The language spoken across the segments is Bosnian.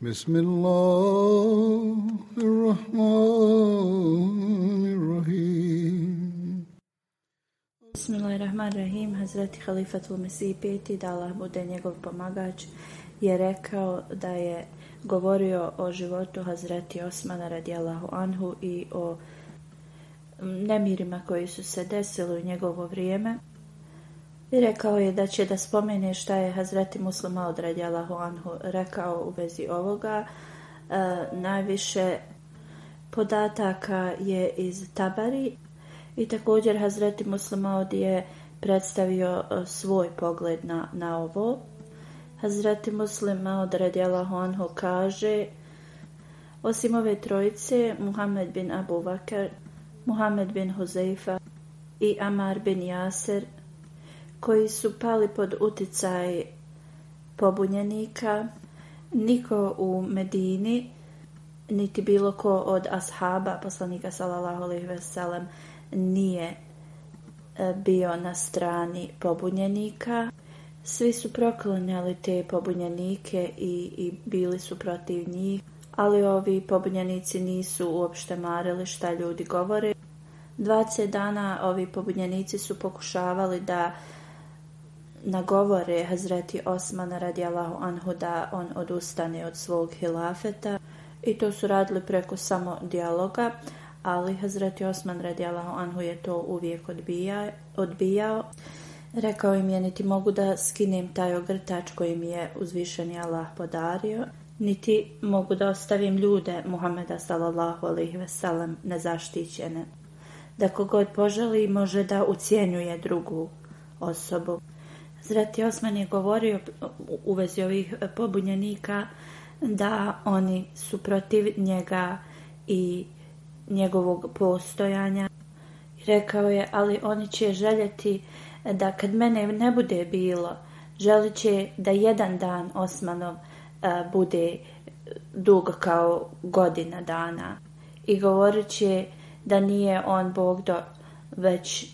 Bismillahirrahmanirrahim Bismillahirrahmanirrahim الرحمن الرحيم بسم da Allah bude njegov pomagač je rekao da je govorio o životu Hazreti Osmana radijallahu anhu i o nemirima koji su se desili u njegovo vrijeme i rekao je da će da spomene šta je Hazreti Muslima od Radjala Anhu rekao u vezi ovoga. E, najviše podataka je iz Tabari i također Hazreti Muslima je predstavio e, svoj pogled na, na ovo. Hazreti Muslima od Radjala kaže osim ove trojice, Muhammed bin Abu Bakr, Muhammed bin Huzeifa i Amar bin Jaser – koji su pali pod utjecaj pobunjenika, niko u Medini, niti bilo ko od ashaba poslanika sallallahu alejhi nije e, bio na strani pobunjenika. Svi su proklanjali te pobunjenike i, i bili su protiv njih, ali ovi pobunjenici nisu uopšte marili šta ljudi govore. 20 dana ovi pobunjenici su pokušavali da nagovore Hazreti Osmana Allahu anhu da on odustane od svog hilafeta i to su radili preko samo dijaloga, ali Hazreti Osman Allahu anhu je to uvijek odbijao. Rekao im je niti mogu da skinem taj ogrtač koji mi je uzvišeni Allah podario, niti mogu da ostavim ljude Muhameda sallallahu alaihi veselam nezaštićene. Da kogod poželi može da ucijenjuje drugu osobu. Zrati Osman je govorio u vezi ovih pobunjenika da oni su protiv njega i njegovog postojanja. Rekao je, ali oni će željeti da kad mene ne bude bilo, želit će da jedan dan Osmanov e, bude dug kao godina dana. I govorit će da nije on Bog do, već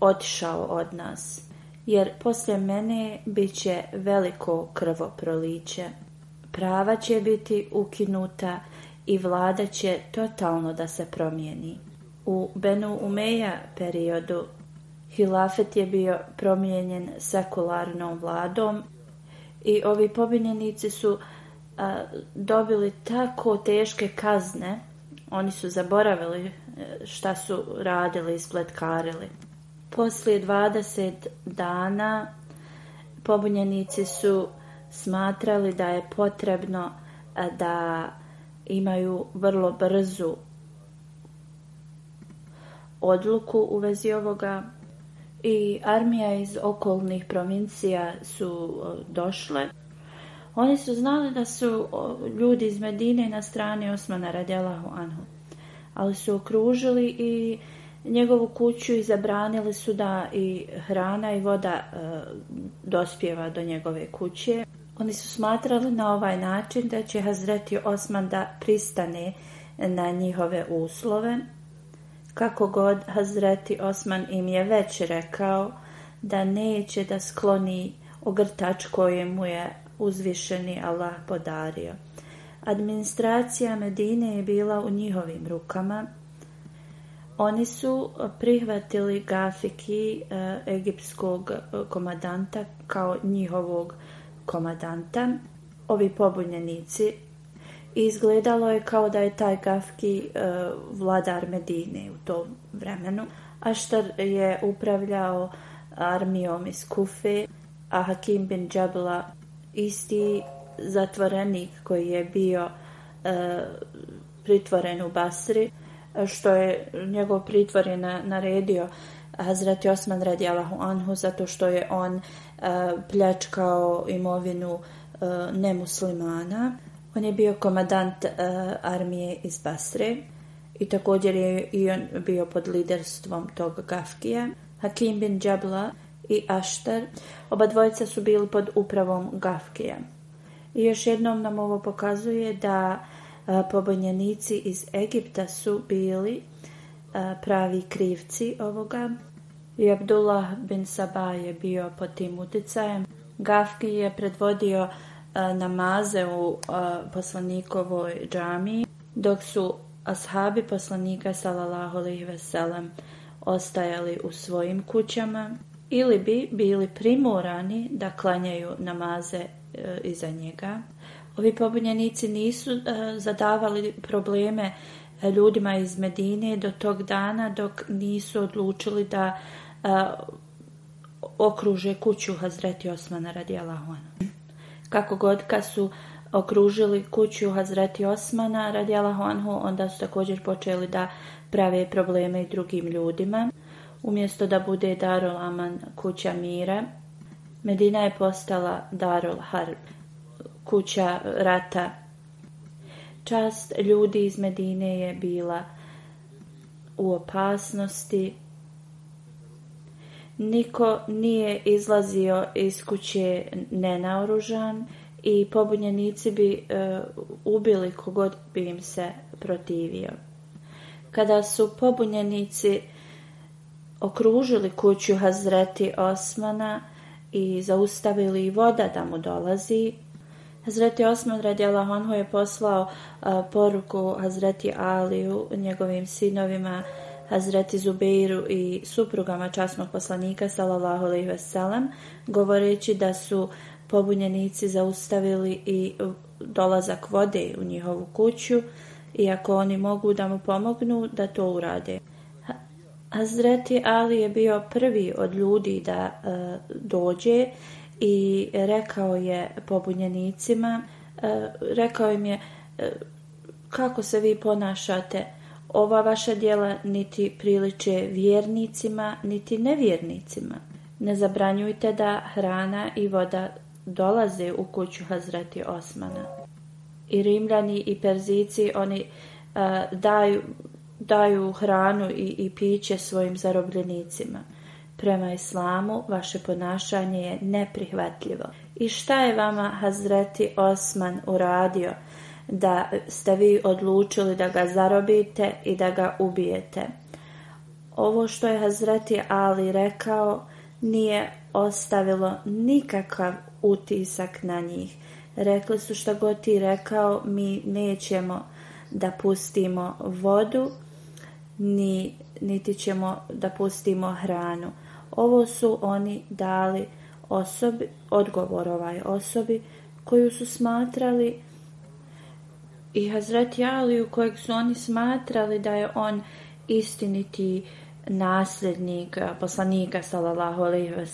otišao od nas jer poslije mene bit će veliko krvoproliće. Prava će biti ukinuta i vlada će totalno da se promijeni. U Benu Umeja periodu hilafet je bio promijenjen sekularnom vladom i ovi pobinjenici su dobili tako teške kazne, oni su zaboravili e, šta su radili i spletkarili. Poslije 20 dana pobunjenici su smatrali da je potrebno e, da imaju vrlo brzu odluku u vezi ovoga i armija iz okolnih provincija su e, došle. Oni su znali da su ljudi iz Medine na strani Osmana radijalahu anhu, ali su okružili i njegovu kuću i zabranili su da i hrana i voda e, dospjeva do njegove kuće. Oni su smatrali na ovaj način da će Hazreti Osman da pristane na njihove uslove. Kako god Hazreti Osman im je već rekao da neće da skloni ogrtač koji mu je uzvišeni Allah podario. Administracija Medine je bila u njihovim rukama, oni su e, prihvatili Gafiki, e, egipskog e, komadanta, kao njihovog komadanta, ovi pobunjenici. Izgledalo je kao da je taj Gafki vladar Medine u tom vremenu. Aštar je upravljao armijom iz Kufe, a Hakim bin Džabla isti zatvorenik koji je bio pritvoren u Basri što je njegov pritvor je na, naredio Hazreti Osman radi Allahu Anhu zato što je on e, pljačkao imovinu e, nemuslimana. On je bio komadant e, armije iz Basre i također je i on bio pod liderstvom tog Gafkija. Hakim bin Džabla i Ashtar oba dvojica su bili pod upravom Gafkija. I još jednom nam ovo pokazuje da Pobunjenici iz Egipta su bili pravi krivci ovoga i Abdullah bin Saba je bio pod tim utjecajem. Gafki je predvodio namaze u poslanikovoj džami dok su ashabi poslanika sallallahu alejhi ve ostajali u svojim kućama ili bi bili primorani da klanjaju namaze e, iza njega. Ovi pobunjenici nisu e, zadavali probleme e, ljudima iz Medine do tog dana dok nisu odlučili da e, okruže kuću Hazreti Osmana radi Kako god kad su okružili kuću Hazreti Osmana radi Honhu, onda su također počeli da prave probleme i drugim ljudima. Umjesto da bude Darul Aman kuća mira, Medina je postala Darul Harb kuća rata. Čast ljudi iz Medine je bila u opasnosti. Niko nije izlazio iz kuće nenaoružan i pobunjenici bi e, ubili kogod bi im se protivio. Kada su pobunjenici okružili kuću Hazreti Osmana i zaustavili voda da mu dolazi, Hazreti Osman radi anhu je poslao poruku Hazreti Aliju, njegovim sinovima, Hazreti Zubeiru i suprugama časnog poslanika sallallahu alejhi ve sellem govoreći da su pobunjenici zaustavili i dolazak vode u njihovu kuću i ako oni mogu da mu pomognu da to urade. Hazreti Ali je bio prvi od ljudi da dođe i rekao je pobunjenicima, e, rekao im je e, kako se vi ponašate, ova vaša djela niti priliče vjernicima, niti nevjernicima. Ne zabranjujte da hrana i voda dolaze u kuću Hazreti Osmana. I Rimljani i Perzici, oni e, daju, hranu i, i piće svojim zarobljenicima Prema islamu vaše ponašanje je neprihvatljivo. I šta je vama Hazreti Osman uradio? Da ste vi odlučili da ga zarobite i da ga ubijete. Ovo što je Hazreti Ali rekao nije ostavilo nikakav utisak na njih. Rekli su što god ti rekao, mi nećemo da pustimo vodu, ni, niti ćemo da pustimo hranu. Ovo su oni dali osobi, odgovor ovaj osobi koju su smatrali i Hazret Jaliju kojeg su oni smatrali da je on istiniti nasljednik eh, poslanika sallallahu alejhi ve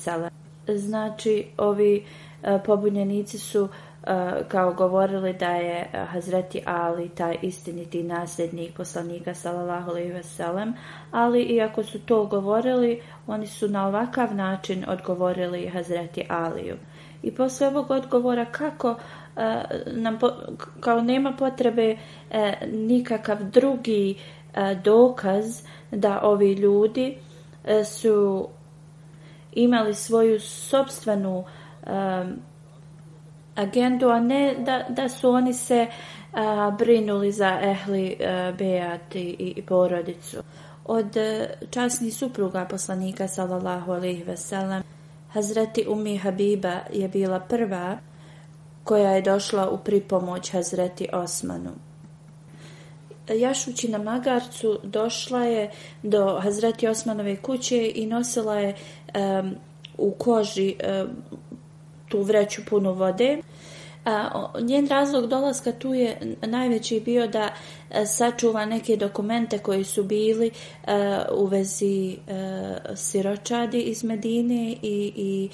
Znači, ovi eh, pobunjenici su Eh, kao govorili da je eh, Hazreti Ali taj istiniti nasljednik poslanika sallallahu alejhi ve sellem, ali iako su to govorili, oni su na ovakav način odgovorili Hazreti Aliju. I posle ovog odgovora kako eh, nam kao nema potrebe nikakav drugi dokaz da ovi ljudi su imali svoju sobstvenu agendu, a ne da, da su oni se brinuli za ehli bejati bejat i, porodicu. Od e, časnih supruga poslanika sallallahu alaihi veselam, Hazreti Umi Habiba je bila prva koja je došla u pripomoć Hazreti Osmanu. Jašući na magarcu došla je do Hazreti Osmanove kuće i nosila je u koži um, tu vreću puno vode. Njen razlog dolaska tu je najveći bio da e, sačuva neke dokumente koji su bili e, u vezi e, siročadi iz Medine i,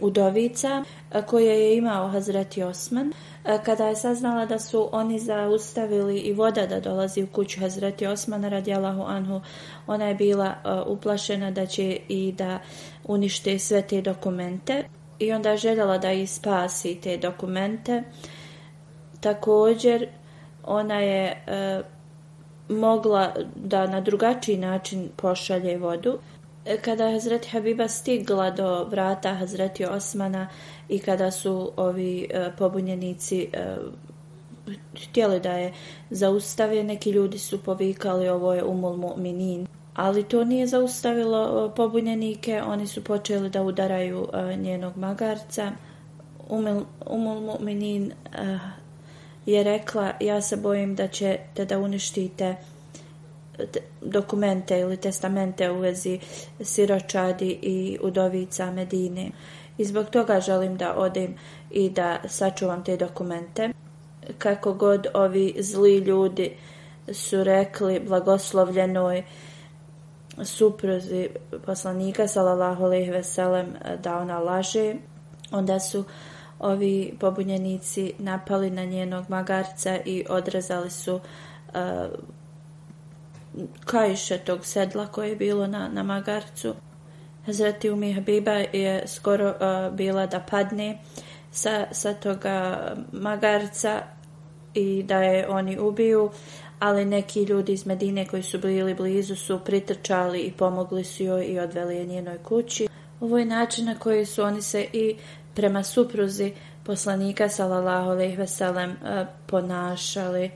udovica koje je imao Hazreti Osman. Kada je saznala da su oni zaustavili i voda da dolazi u kuću Hazreti Osmana u anhu, ona je bila uplašena da će i da unište sve te dokumente i onda željela da ih spasi te dokumente. Također ona je e, mogla da na drugačiji način pošalje vodu. E, kada je Hazreti Habiba stigla do vrata Hazreti Osmana i kada su ovi e, pobunjenici htjeli da je zaustave, neki ljudi su povikali ovo je umul mu'minin ali to nije zaustavilo e, pobunjenike, oni su počeli da udaraju e, njenog magarca. Umul, Muminin e, je rekla, ja se bojim da ćete da uništite dokumente ili testamente u vezi siročadi i udovica Medine. I zbog toga želim da odem i da sačuvam te dokumente. Kako god ovi zli ljudi su rekli blagoslovljenoj supruzi poslanika sallallahu alejhi veselem e, da ona laže onda su ovi pobunjenici napali na njenog magarca i odrezali su uh, e, kajše tog sedla koje je bilo na, na magarcu. Hazreti Umi biba je skoro e, bila da padne sa, sa toga magarca i da je oni ubiju, ali neki ljudi iz Medine koji su bili blizu su pritrčali i pomogli su joj i odveli je njenoj kući. Ovo je način na koji su oni se i prema supruzi poslanika sallallahu alejhi ve sellem e, ponašali.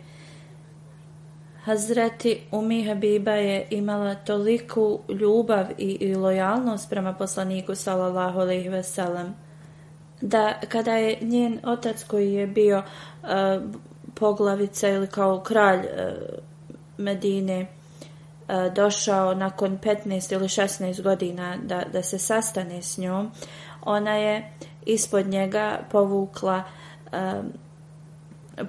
Hazreti Umi Habiba je imala toliku ljubav i, lojalnost prema poslaniku sallallahu alejhi ve da kada je njen otac koji je bio e, poglavica ili kao kralj e, Medine e, došao nakon 15 ili 16 godina da, da se sastane s njom, ona je ispod njega povukla e,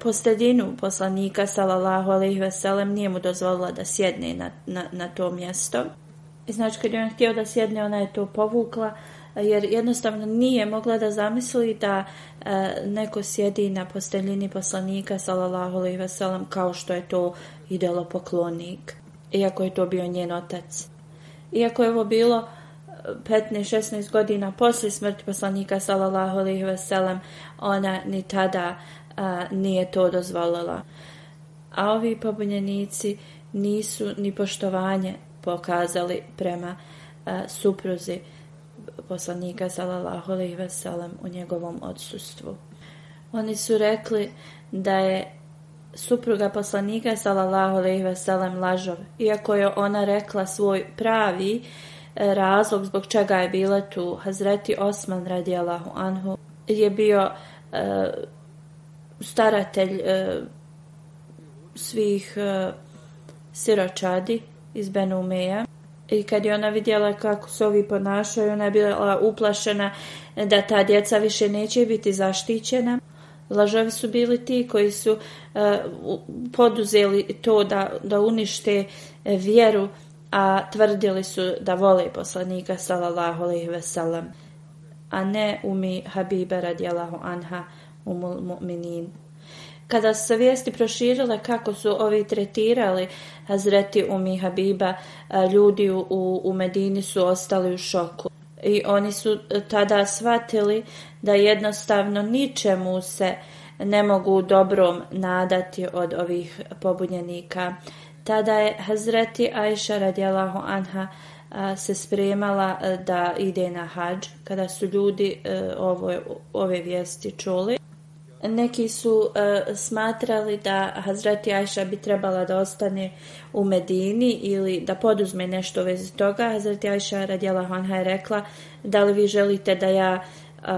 posljedinu poslanika sallallahu alejhi ve nije mu dozvolila da sjedne na, na, na to mjesto. I znači kad je on htio da sjedne, ona je to povukla jer jednostavno nije mogla da zamisli da e, neko sjedi na posteljini poslanika sallallahu alejhi ve sellem kao što je to idelo poklonik iako je to bio njen otac iako je ovo bilo 15-16 e, godina poslije smrti poslanika sallallahu alejhi ve sellem ona ni tada e, nije to dozvolila a ovi pobunjenici nisu ni poštovanje pokazali prema supruzi poslanika sallallahu alejhi ve sellem u njegovom odsustvu. Oni su rekli da je supruga poslanika sallallahu alejhi ve sellem lažov, iako je ona rekla svoj pravi e, razlog zbog čega je bila tu Hazreti Osman radijallahu anhu je bio e, staratelj e, svih siročadi iz Benumeja i kad je ona vidjela kako se ovi ponašaju, ona je bila uplašena da ta djeca više neće biti zaštićena. Lažovi su bili ti koji su e, poduzeli to da, unište e, vjeru, a tvrdili su da vole poslanika salallahu alejhi ve a ne umi Habiba radijallahu anha umul mu'minin. Kada su se vijesti proširile kako su ovi tretirali Hazreti u Habiba, ljudi u, u Medini su ostali u šoku. I oni su e, tada shvatili da jednostavno ničemu se ne mogu dobrom nadati od ovih pobunjenika. Tada je Hazreti Aisha radijalahu anha se spremala e, da ide na hađ kada su ljudi e, ove, ove vijesti čuli neki su e, smatrali da Hazreti Ajša bi trebala da ostane u Medini ili da poduzme nešto u vezi toga. Hazreti Ajša radijala Honha je rekla da li vi želite da ja e,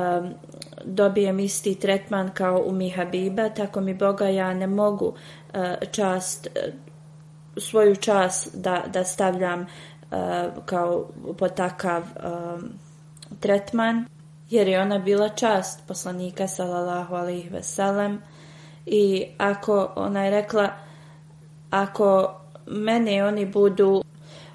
dobijem isti tretman kao u Mihabiba, tako mi Boga ja ne mogu e, čast, svoju čast da, da stavljam kao takav tretman jer je ona bila čast poslanika sallallahu alaihi veselem i ako ona je rekla ako mene oni budu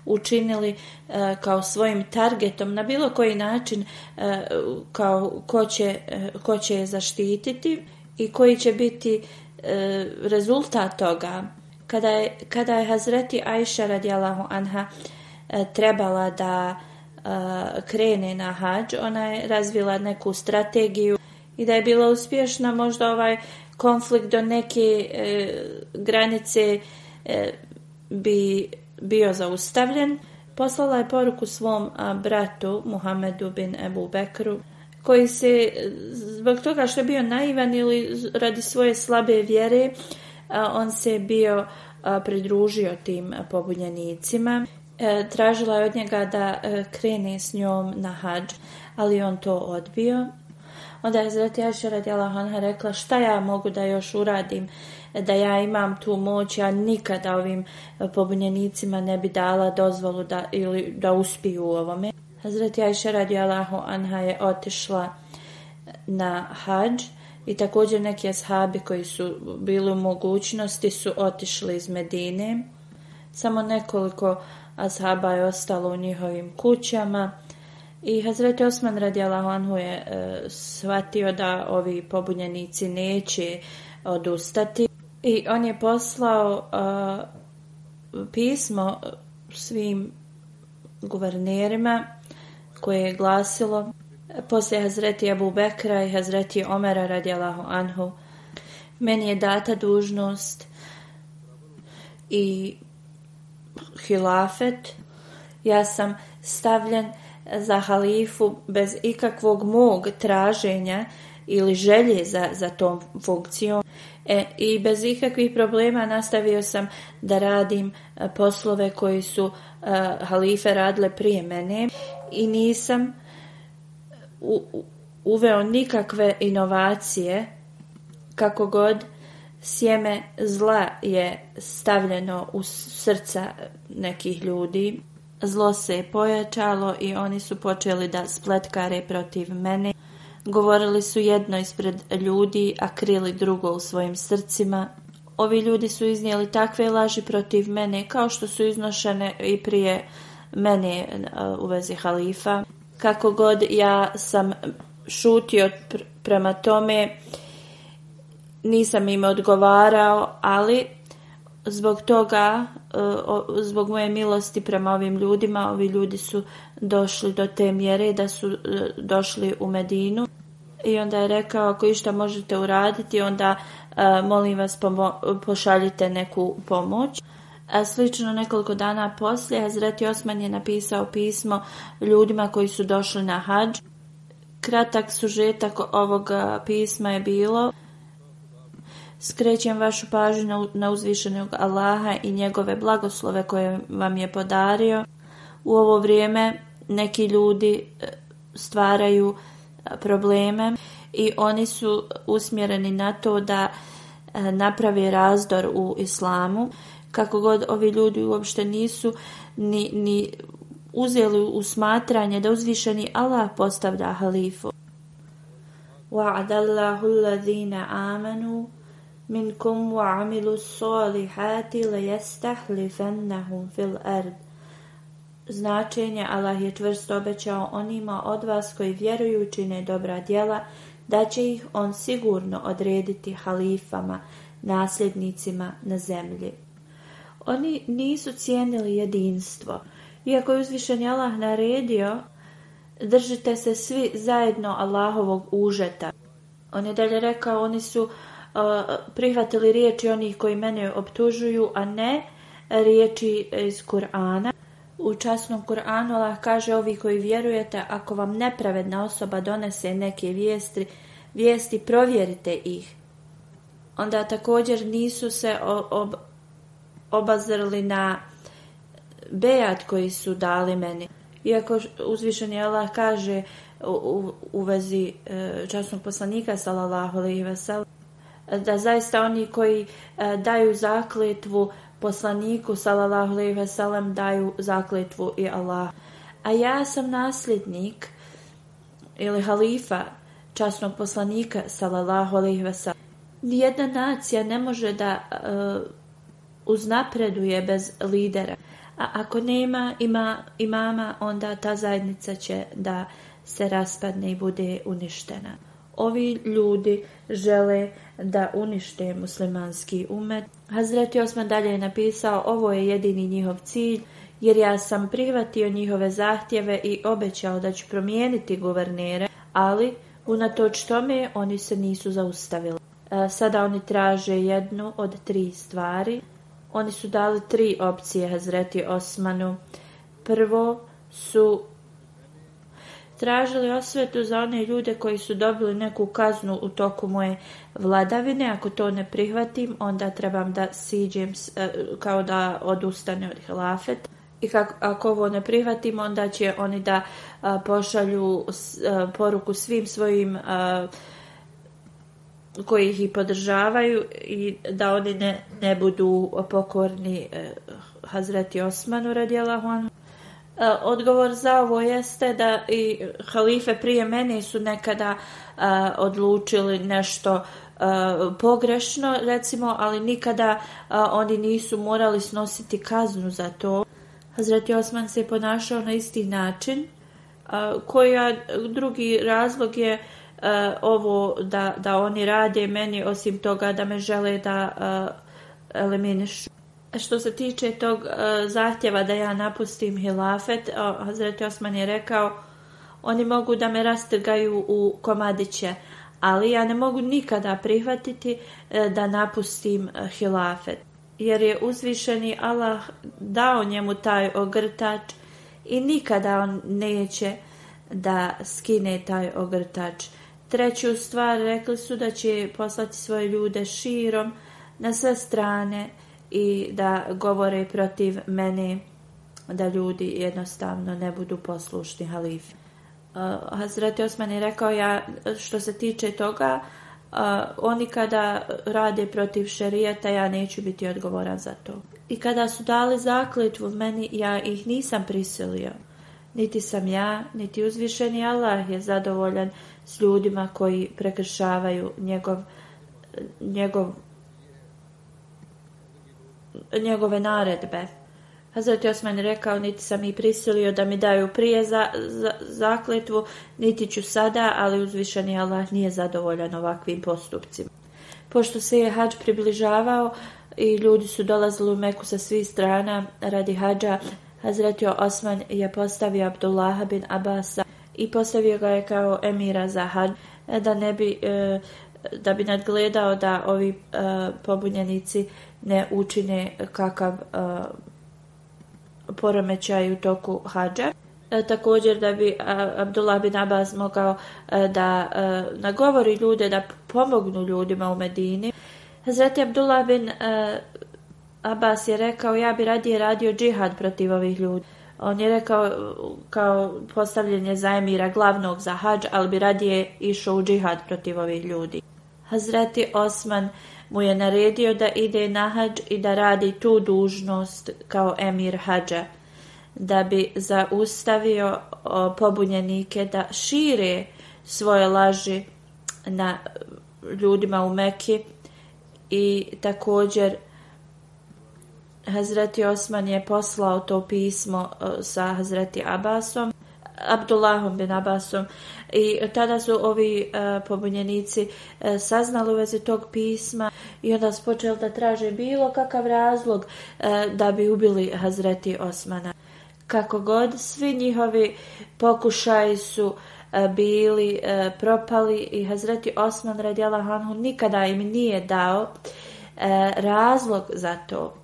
učinili e, kao svojim targetom na bilo koji način e, kao ko će, e, ko će je zaštititi i koji će biti rezultat toga kada je, kada je Hazreti Aisha radijalahu anha trebala da Eh, krene na hađ, ona je razvila neku strategiju i da je bila uspješna možda ovaj konflikt do neke eh, granice eh, bi bio zaustavljen. Poslala je poruku svom bratu Muhammedu bin Ebu Bekru koji se zbog toga što je bio naivan ili radi svoje slabe vjere on se bio pridružio tim pobunjenicima E, tražila je od njega da e, krene s njom na hađ, ali on to odbio. Onda je Zreti radi radijala Hanha rekla šta ja mogu da još uradim, da ja imam tu moć, ja nikada ovim e, pobunjenicima ne bi dala dozvolu da, ili da uspiju u ovome. Hazreti radi radijalahu anha je otišla na hađ i također neki ashabi koji su bili u mogućnosti su otišli iz Medine. Samo nekoliko ashaba je ostalo u njihovim kućama. I Hazreti Osman radijalahu anhu je e, shvatio da ovi pobunjenici neće odustati. I on je poslao e, pismo svim guvernerima koje je glasilo poslije Hazreti Abu Bekra i Hazreti Omera radijalahu anhu meni je data dužnost i hilafet, ja sam stavljen za halifu bez ikakvog mog traženja ili želje za, za tom funkcijom. E, I bez ikakvih problema nastavio sam da radim e, poslove koji su e, halife radile prije mene i nisam uveo nikakve inovacije kako god sjeme zla je stavljeno u srca nekih ljudi. Zlo se je pojačalo i oni su počeli da spletkare protiv mene. Govorili su jedno ispred ljudi, a krili drugo u svojim srcima. Ovi ljudi su iznijeli takve laži protiv mene kao što su iznošene i prije mene e, u vezi halifa. Kako god ja sam šutio prema tome, nisam im odgovarao, ali zbog toga, e, zbog moje milosti prema ovim ljudima, ovi ljudi su došli do te mjere da su e, došli u Medinu. I onda je rekao, ako išta možete uraditi, onda e, molim vas pošaljite neku pomoć. A slično nekoliko dana poslije, Hazreti Osman je napisao pismo ljudima koji su došli na hađ. Kratak sužetak ovog pisma je bilo Skrećem vašu pažnju na uzvišenog Allaha i njegove blagoslove koje vam je podario. U ovo vrijeme neki ljudi e, stvaraju e, probleme i oni su usmjereni na to da e, napravi razdor u islamu. Kako god ovi ljudi uopšte nisu ni, ni uzeli u smatranje da uzvišeni Allah postavlja halifu. Wa'adallahu alladhina amanu منكم وعملوا الصالحات ليستحلفنهم في الأرض Značenje Allah je čvrsto obećao onima od vas koji vjeruju čine dobra djela, da će ih on sigurno odrediti halifama, nasljednicima na zemlji. Oni nisu cijenili jedinstvo. Iako je uzvišen Allah naredio, držite se svi zajedno Allahovog užeta. On je dalje rekao, oni su prihvatili riječi onih koji mene optužuju, a ne riječi iz Kur'ana. U časnom Kur'anu Allah kaže ovi koji vjerujete, ako vam nepravedna osoba donese neke vijesti, vijesti provjerite ih. Onda također nisu se ob, obazrli na bejat koji su dali meni. Iako uzvišeni Allah kaže u, u, u vezi e, časnog poslanika sallallahu alejhi ve E, da zaista oni koji e, daju zakletvu poslaniku sallallahu alejhi ve sellem daju zakletvu i Allah. A ja sam nasljednik ili halifa časnog poslanika sallallahu alejhi ve sellem. Nijedna nacija ne može da e, uznapreduje bez lidera. A ako nema ima, imama, onda ta zajednica će da se raspadne i bude uništena. Ovi ljudi žele da unište muslimanski umet. Hazreti Osman dalje je napisao ovo je jedini njihov cilj jer ja sam prihvatio njihove zahtjeve i obećao da ću promijeniti guvernere, ali unatoč tome oni se nisu zaustavili. E, sada oni traže jednu od tri stvari. Oni su dali tri opcije Hazreti Osmanu. Prvo su tražili osvetu za one ljude koji su dobili neku kaznu u toku moje vladavine. Ako to ne prihvatim, onda trebam da siđem e, kao da odustane od hilafeta i ako ovo ne prihvatim, onda će oni da pošalju e, poruku svim svojim koji ih i podržavaju i da oni ne, ne budu pokorni e, Hazreti Osmanu anhu. E, odgovor za ovo jeste da i halife prije mene su nekada e, odlučili nešto e, pogrešno recimo, ali nikada oni nisu morali snositi kaznu za to. Hazreti Osman se ponašao na isti način, koja drugi razlog je ovo da, da oni rade meni osim toga da me žele da eliminišu. Što se tiče tog e, zahtjeva da ja napustim hilafet, Hazreti Osman je rekao oni mogu da me rastrgaju u komadiće, ali ja ne mogu nikada prihvatiti e, da napustim e, hilafet. Jer je uzvišeni Allah dao njemu taj ogrtač i nikada on neće da skine taj ogrtač. Treću stvar rekli su da će poslati svoje ljude širom na sve strane i da govore protiv mene da ljudi jednostavno ne budu poslušni halifi. Uh, Osman je rekao ja što se tiče toga uh, oni kada rade protiv šerijata ja neću biti odgovoran za to. I kada su dali zakletvu meni ja ih nisam prisilio. Niti sam ja, niti uzvišeni Allah je zadovoljan s ljudima koji prekršavaju njegov, njegov njegove naredbe. Hazreti Osman rekao, niti sam i prisilio da mi daju prije za, zakletvu, niti ću sada, ali uzvišeni Allah nije zadovoljan ovakvim postupcima. Pošto se je hađ približavao i ljudi su dolazili u Meku sa svih strana radi hađa, Hazreti Osman je postavio Abdullaha bin Abasa i postavio ga je kao emira za hađ, da ne bi... E, da bi nadgledao da ovi e, pobunjenici ne učine kakav e, poremećaj u toku hađa. E, također da bi e, Abdullah bin Abbas mogao da nagovori ljude, da pomognu ljudima u Medini. Hazreti Abdullah bin Abbas je rekao ja bi radije radio džihad protiv ovih ljudi. On je rekao kao postavljenje zajmira glavnog za hađ, ali bi radije išao u džihad protiv ovih ljudi. Hazreti Osman mu je naredio da ide na hađ i da radi tu dužnost kao emir hađa, da bi zaustavio pobunjenike da šire svoje laži na ljudima u Meki i također Hazreti Osman je poslao to pismo sa Hazreti Abbasom Abdullahom bin Abbasom i tada su ovi e, pobunjenici e, saznali u vezi tog pisma i onda su počeli da traže bilo kakav razlog e, da bi ubili Hazreti Osmana. Kako god, svi njihovi pokušaji su bili propali i Hazreti Osman radijala Hanhu nikada im nije dao razlog za to.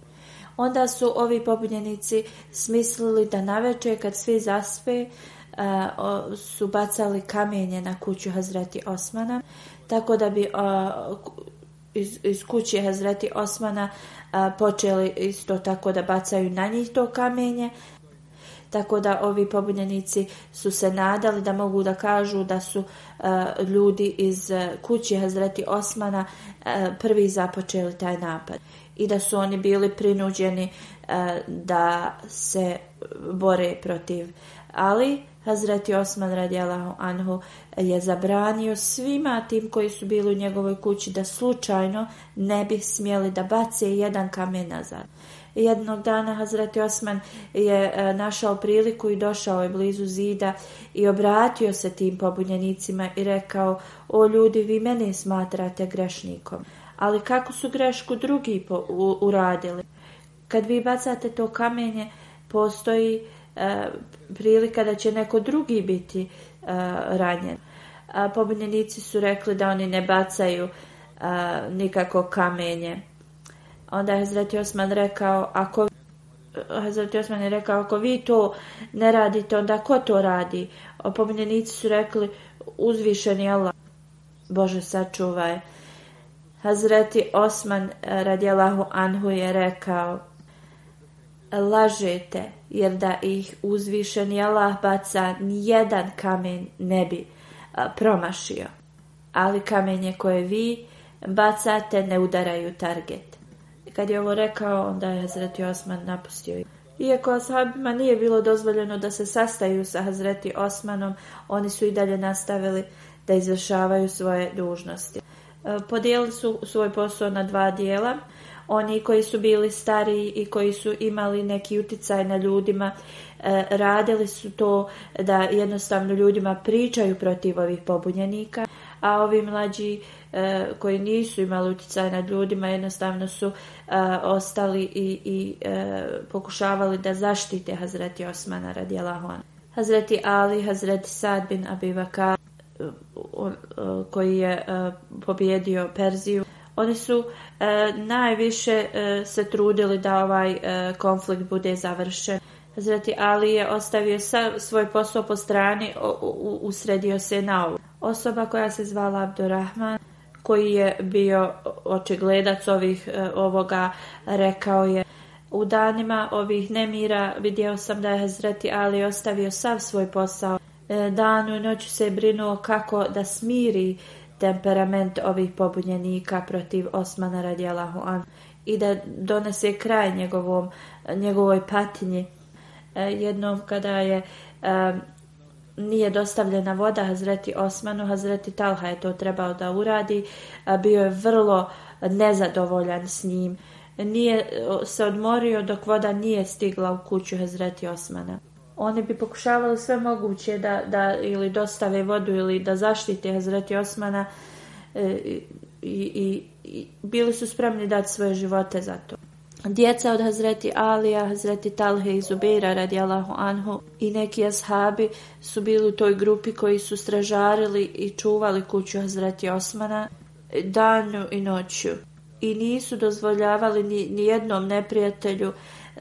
Onda su ovi pobunjenici smislili da navečer kad svi zaspe E, su bacali kamenje na kuću Hazreti Osmana, tako da bi e, iz, iz kuće Hazreti Osmana e, počeli isto tako da bacaju na njih to kamenje. Tako da ovi pobunjenici su se nadali da mogu da kažu da su ljudi iz kuće Hazreti Osmana prvi započeli taj napad i da su oni bili prinuđeni da se bore protiv Ali Hazreti Osman radijalahu anhu je zabranio svima tim koji su bili u njegovoj kući da slučajno ne bi smjeli da bace jedan kamen nazad. Jednog dana Hazreti Osman je e, našao priliku i došao je blizu zida i obratio se tim pobunjenicima i rekao o ljudi vi mene smatrate grešnikom, ali kako su grešku drugi uradili? Kad vi bacate to kamenje postoji E, prilika da će neko drugi biti e, ranjen. Pobunjenici su rekli da oni ne bacaju e, nikako kamenje. Onda je Hazreti Osman rekao, ako Hazreti Osman je rekao, ako vi to ne radite, onda ko to radi? Opominjenici su rekli, uzvišeni Allah, Bože sačuvaj. Hazreti Osman radijalahu anhu je rekao, lažete, jer da ih uzvišeni Allah baca, nijedan kamen ne bi promašio. Ali kamenje koje vi bacate ne udaraju target. Kad je ovo rekao, onda je Hazreti Osman napustio. Iako ashabima nije bilo dozvoljeno da se sastaju sa Hazreti Osmanom, oni su i dalje nastavili da izvršavaju svoje dužnosti. E, Podijeli su svoj posao na dva dijela – oni koji su bili stariji i koji su imali neki uticaj na ljudima e, radili su to da jednostavno ljudima pričaju protiv ovih pobunjenika a ovi mlađi e, koji nisu imali utjecaj nad ljudima jednostavno su e, ostali i, i pokušavali da zaštite Hazreti Osmana Allahona. Hazreti Ali, Hazreti Sad bin Abivaka koji je pobjedio Perziju oni su E, najviše e, se trudili da ovaj e, konflikt bude završen. Zrati Ali je ostavio svoj posao po strani, usredio se na ovu. Osoba koja se zvala Abdurrahman, koji je bio očigledac ovih, ovoga, rekao je u danima ovih nemira vidio sam da je Hazreti Ali ostavio sav svoj posao. Danu i noću se brinuo kako da smiri temperament ovih pobunjenika protiv Osmana radijalahu an i da donese kraj njegovom, njegovoj patinji. E, jednom kada je e, nije dostavljena voda Hazreti Osmanu, Hazreti Talha je to trebao da uradi, bio je vrlo nezadovoljan s njim. Nije e, se odmorio dok voda nije stigla u kuću Hazreti Osmana oni bi pokušavali sve moguće da, da ili dostave vodu ili da zaštite Hazreti Osmana e, i, i, i, bili su spremni dati svoje živote za to. Djeca od Hazreti Alija, Hazreti Talhe i Zubira Allahu anhu i neki ashabi su bili u toj grupi koji su stražarili i čuvali kuću Hazreti Osmana e, danju i noću i nisu dozvoljavali ni, ni jednom neprijatelju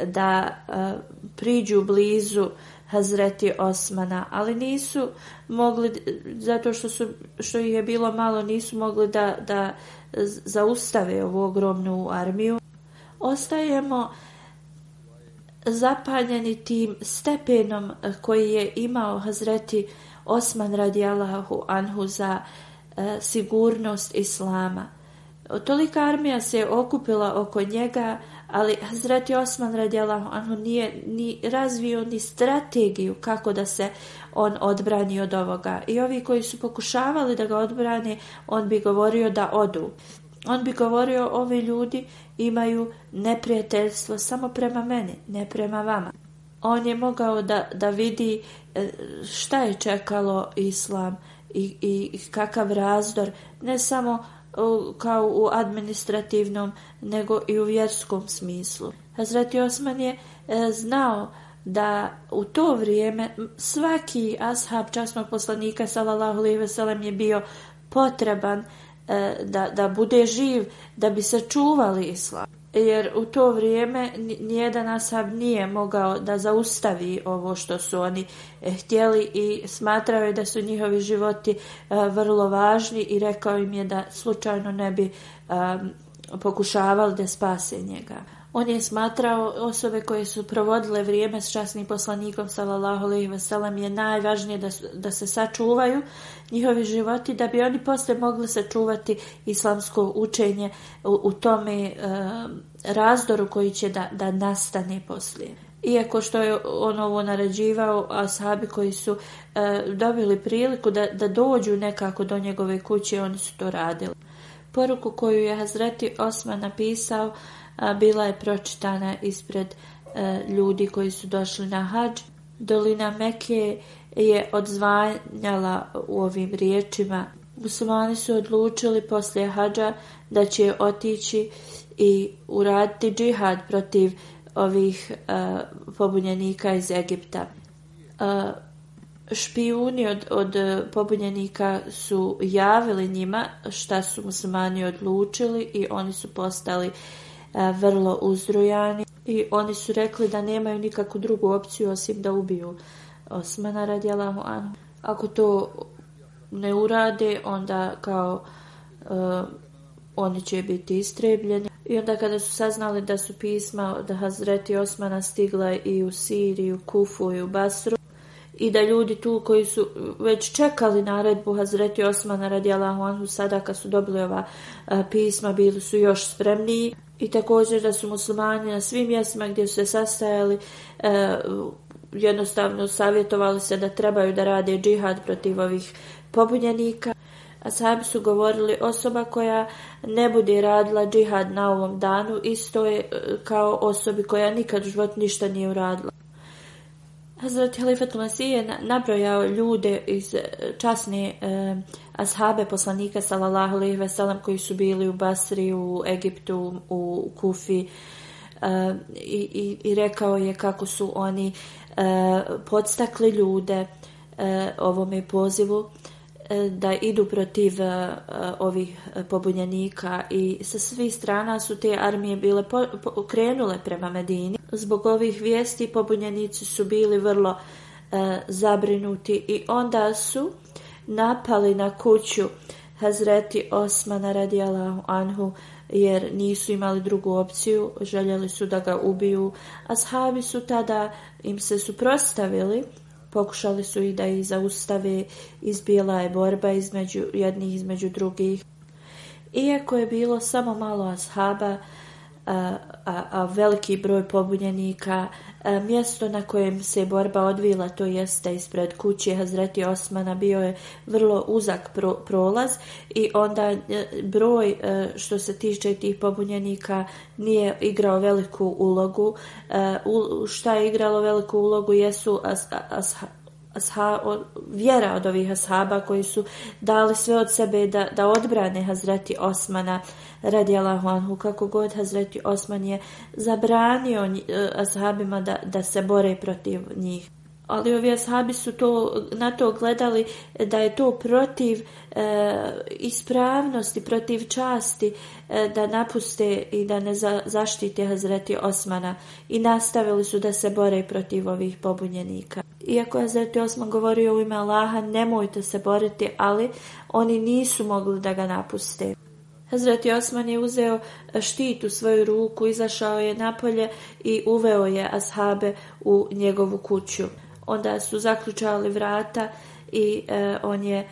da e, priđu blizu Hazreti Osmana, ali nisu mogli, zato što, su, što ih je bilo malo, nisu mogli da, da zaustave ovu ogromnu armiju. Ostajemo zapaljeni tim stepenom koji je imao Hazreti Osman radi Allahu Anhu za e, sigurnost Islama. Tolika armija se okupila oko njega ali Hazreti Osman radijalahu Ono nije ni razvio ni strategiju kako da se on odbrani od ovoga. I ovi koji su pokušavali da ga odbrani, on bi govorio da odu. On bi govorio, ovi ljudi imaju neprijateljstvo samo prema meni, ne prema vama. On je mogao da, da vidi e, šta je čekalo islam i, i kakav razdor, ne samo kao u administrativnom nego i u vjerskom smislu. Hazreti Osman je e, znao da u to vrijeme svaki ashab časnog poslanika sallallahu alejhi ve je bio potreban e, da, da bude živ da bi sačuvali islam jer u to vrijeme nijedan nasav nije mogao da zaustavi ovo što su oni eh, htjeli i smatrao je da su njihovi životi eh, vrlo važni i rekao im je da slučajno ne bi ehm, pokušavali da spase njega. On je smatrao osobe koje su provodile vrijeme s časnim poslanikom sallallahu alejhi ve je najvažnije da, da se sačuvaju njihovi životi da bi oni poslije mogli sačuvati islamsko učenje u, tome e, razdoru koji će da, da nastane poslije. Iako što je on ovo naređivao, ashabi koji su e, dobili priliku da, da dođu nekako do njegove kuće, oni su to radili. Poruku koju je Hazreti Osman napisao bila je pročitana ispred e, ljudi koji su došli na hađ. Dolina Mekije je odzvanjala u ovim riječima. Musulmani su odlučili poslije hađa da će otići i uraditi džihad protiv ovih e, pobunjenika iz Egipta. E, špijuni od, od pobunjenika su javili njima šta su muslimani odlučili i oni su postali E, vrlo uzrujani i oni su rekli da nemaju nikakvu drugu opciju osim da ubiju Osmana radijalahu anhu. Ako to ne urade, onda kao e, oni će biti istrebljeni. I onda kada su saznali da su pisma da Hazreti Osmana stigla i u Siriju, Kufu i u Basru, i da ljudi tu koji su već čekali naredbu Hazreti Osmana radijalahu anhu sada kad su dobili ova e, pisma bili su još spremniji i također da su muslimani na svim mjestima gdje su se sastajali e, jednostavno savjetovali se da trebaju da rade džihad protiv ovih pobunjenika. A sami su govorili osoba koja ne bude radila džihad na ovom danu isto je e, kao osobi koja nikad u životu ništa nije uradila. Hazrat Halifat Masih je ljude iz e, časne ashabe poslanika sallallahu alejhi ve sellem koji su bili u Basri, u Egiptu, u Kufi e, i, i rekao je kako su oni e, podstakli ljude e, ovome pozivu e, da idu protiv ovih pobunjenika i sa svih strana su te armije bile po, krenule prema Medini. Zbog ovih vijesti pobunjenici su bili vrlo zabrinuti i onda su napali na kuću Hazreti Osmana radijalahu anhu jer nisu imali drugu opciju, željeli su da ga ubiju. Ashabi su tada im se suprotstavili, pokušali su i da ih zaustave, izbila je borba između jednih između drugih. Iako je bilo samo malo ashaba, a, a veliki broj pobunjenika. mjesto na kojem se borba odvila, to jeste ispred kuće Hazreti Osmana, bio je vrlo uzak prolaz i onda e, broj e, što se tiče tih pobunjenika nije igrao veliku ulogu. E, u, šta je igralo veliku ulogu jesu as, vjera od ovih ashaba koji su dali sve od sebe da, da odbrane Hazreti Osmana radi Anhu. Kako god Hazreti Osman je zabranio e, ashabima da, da se bore protiv njih ali ovi ashabi su to, na to gledali da je to protiv e, ispravnosti, protiv časti e, da napuste i da ne zaštite Hazreti Osmana i nastavili su da se bore protiv ovih pobunjenika. Iako Hazreti Osman govorio u ime Allaha nemojte se boriti, ali oni nisu mogli da ga napuste. Hazreti Osman je uzeo štit u svoju ruku, izašao je napolje i uveo je ashabe u njegovu kuću onda su zaključali vrata i e, on je e,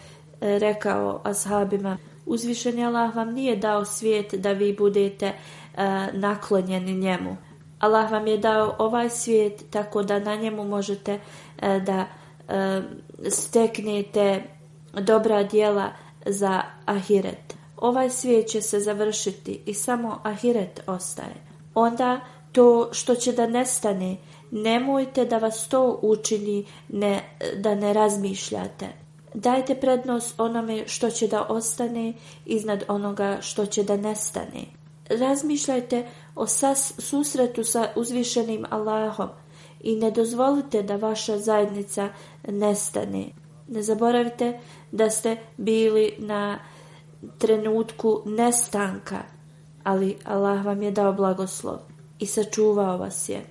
rekao ashabima uzvišen Allah vam nije dao svijet da vi budete e, naklonjeni njemu Allah vam je dao ovaj svijet tako da na njemu možete da steknete dobra djela za ahiret. Ovaj svijet će se završiti i samo ahiret ostaje. Onda to što će da nestane Nemojte da vas to učini ne, da ne razmišljate. Dajte prednost onome što će da ostane iznad onoga što će da nestane. Razmišljajte o sas susretu sa uzvišenim Allahom i ne dozvolite da vaša zajednica nestane. Ne zaboravite da ste bili na trenutku nestanka, ali Allah vam je dao blagoslov i sačuvao vas je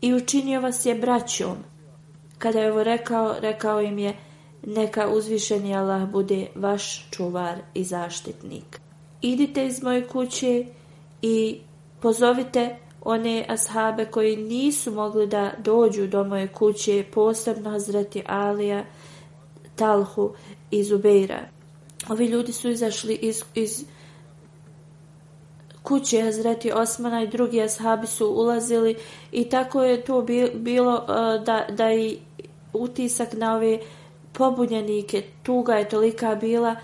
i učinio vas je braćom. Kada je ovo rekao, rekao im je neka uzvišeni Allah bude vaš čuvar i zaštitnik. Idite iz moje kuće i pozovite one ashabe koji nisu mogli da dođu do moje kuće, posebno Hazreti Alija, Talhu i Zubeira. Ovi ljudi su izašli iz, iz kuće Hazreti Osmana i drugi ashabi su ulazili i tako je to bilo e, da, da i utisak na ove pobunjenike tuga je tolika bila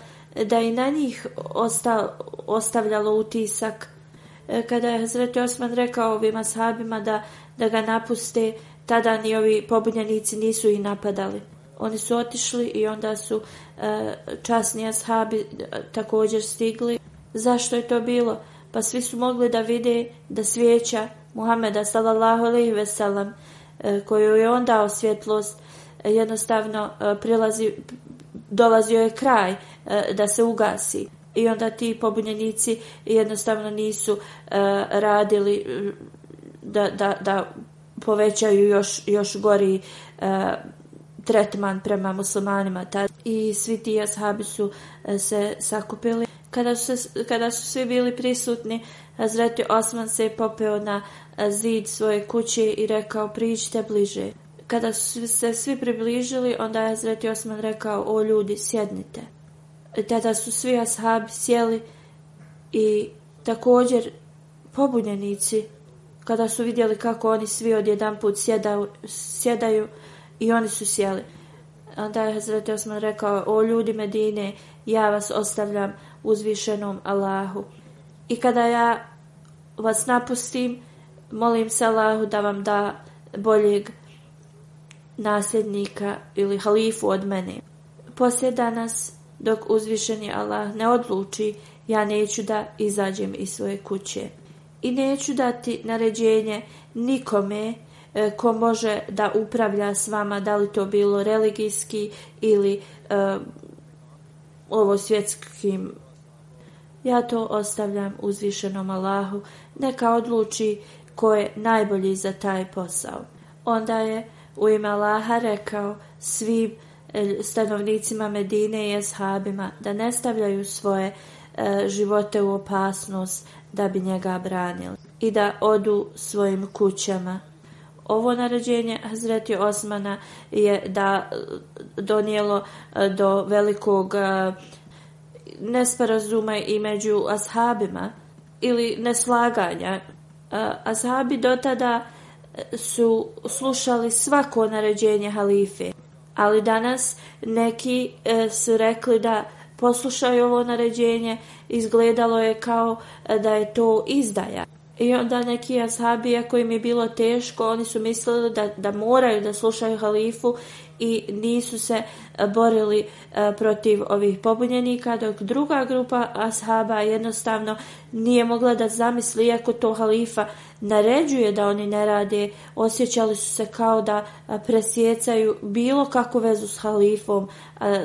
da i na njih osta, ostavljalo utisak e, kada je Hazreti Osman rekao ovim ashabima da, da ga napuste tada ni ovi pobunjenici nisu i napadali oni su otišli i onda su e, časni ashabi također stigli zašto je to bilo pa svi su mogli da vide da svijeća Muhameda sallallahu ve sellem e, koju je on dao svjetlost e, jednostavno e, prilazi, dolazio je kraj da se ugasi i onda ti pobunjenici jednostavno nisu radili da, da, da povećaju još, još gori tretman prema muslimanima. I svi ti ashabi su se sakupili kada su, kada su svi bili prisutni, Hazreti Osman se popeo na zid svoje kuće i rekao priđite bliže. Kada su se svi približili, onda je Hazreti Osman rekao o ljudi sjednite. E, tada su svi ashabi sjeli i također pobunjenici kada su vidjeli kako oni svi odjedanput sjedaju, sjedaju i oni su sjeli. Onda je Hazreti Osman rekao, o ljudi Medine, ja vas ostavljam uzvišenom Allahu. I kada ja vas napustim, molim se Allahu da vam da boljeg nasljednika ili halifu od mene. Poslije danas, dok uzvišeni Allah ne odluči, ja neću da izađem iz svoje kuće. I neću dati naređenje nikome e, ko može da upravlja s vama, da li to bilo religijski ili e, ovo svjetskim ja to ostavljam uzvišenom Allahu, neka odluči ko je najbolji za taj posao. Onda je u ime Allaha rekao svim e, stanovnicima Medine i Eshabima da ne stavljaju svoje e, živote u opasnost da bi njega branili i da odu svojim kućama. Ovo naređenje Hazreti Osmana je da e, donijelo do velikog nesporazume i među ashabima ili neslaganja. E, ashabi do tada e, su slušali svako naređenje halife, ali danas neki e, su rekli da poslušaju ovo naređenje, izgledalo je kao da je to izdaja. I onda neki ashabi, ako im je bilo teško, oni su mislili da, da moraju da slušaju halifu i nisu se e, borili e, protiv ovih pobunjenika, dok druga grupa ashaba jednostavno nije mogla da zamisli, iako to halifa naređuje da oni ne rade, osjećali su se kao da e, presjecaju bilo kakvu vezu s halifom,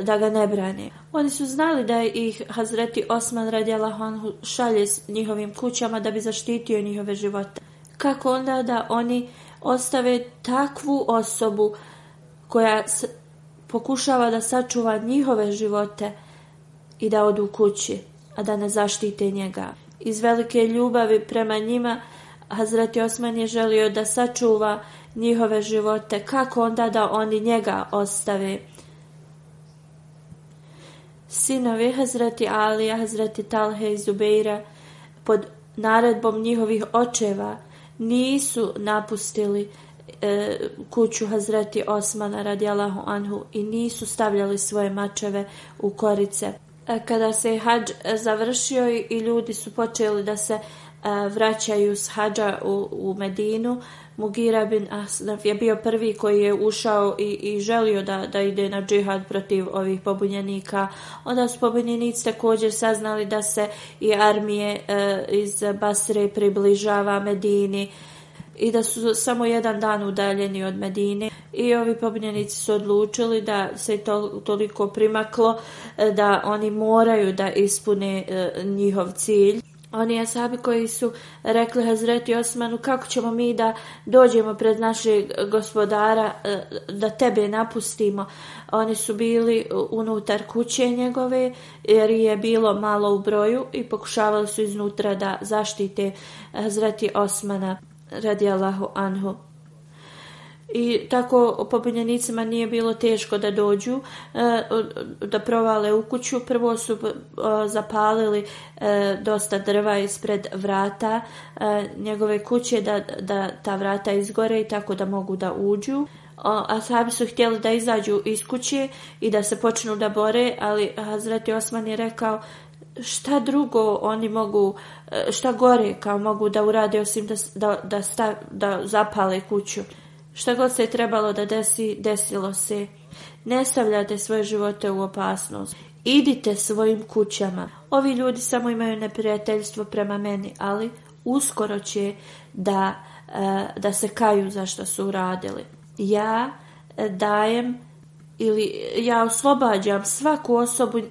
da ga ne brane. Oni su znali da ih Hazreti Osman radjela Honhu šalje s njihovim kućama da bi zaštitio njihove živote. Kako onda da oni ostave takvu osobu koja pokušava da sačuva njihove živote i da odu kući, a da ne zaštite njega. Iz velike ljubavi prema njima Hazreti Osman je želio da sačuva njihove živote, kako onda da oni njega ostave. Sinovi Hazreti Alija, Hazreti Talhe i Zubeira pod naredbom njihovih očeva nisu napustili E, kuću Hazreti Osmana radijalahu anhu i nisu stavljali svoje mačeve u korice. E, kada se je hađ završio i ljudi su počeli da se e, vraćaju s hađa u, Medinu, Mugira bin je bio prvi koji je ušao i, i želio da, da ide na džihad protiv ovih pobunjenika. Onda su pobunjenici također saznali da se i armije iz Basre približava Medini i da su samo jedan dan udaljeni od Medine i ovi pobunjenici su odlučili da se to toliko primaklo e, da oni moraju da ispune e, njihov cilj. Oni asabi koji su rekli Hazreti Osmanu kako ćemo mi da dođemo pred našeg gospodara e, da tebe napustimo. Oni su bili unutar kuće njegove jer je bilo malo u broju i pokušavali su iznutra da zaštite Hazreti Osmana radijallahu anhu. I tako pobunjenicima nije bilo teško da dođu, eh, da provale u kuću. Prvo su eh, zapalili eh, dosta drva ispred vrata njegove kuće da, da ta vrata izgore i tako da mogu da uđu. a sami su htjeli da izađu iz kuće i da se počnu da bore, ali Hazreti Osman je rekao šta drugo oni mogu, e, šta gore kao mogu da urade osim da, da, da, zapale kuću. Šta god se trebalo da desi, desilo se. Ne stavljate svoje živote u opasnost. Idite svojim kućama. Ovi ljudi samo imaju neprijateljstvo prema meni, ali uskoro će da, e, da se kaju za što su uradili. Ja e, dajem ili ja oslobađam svaku osobu e,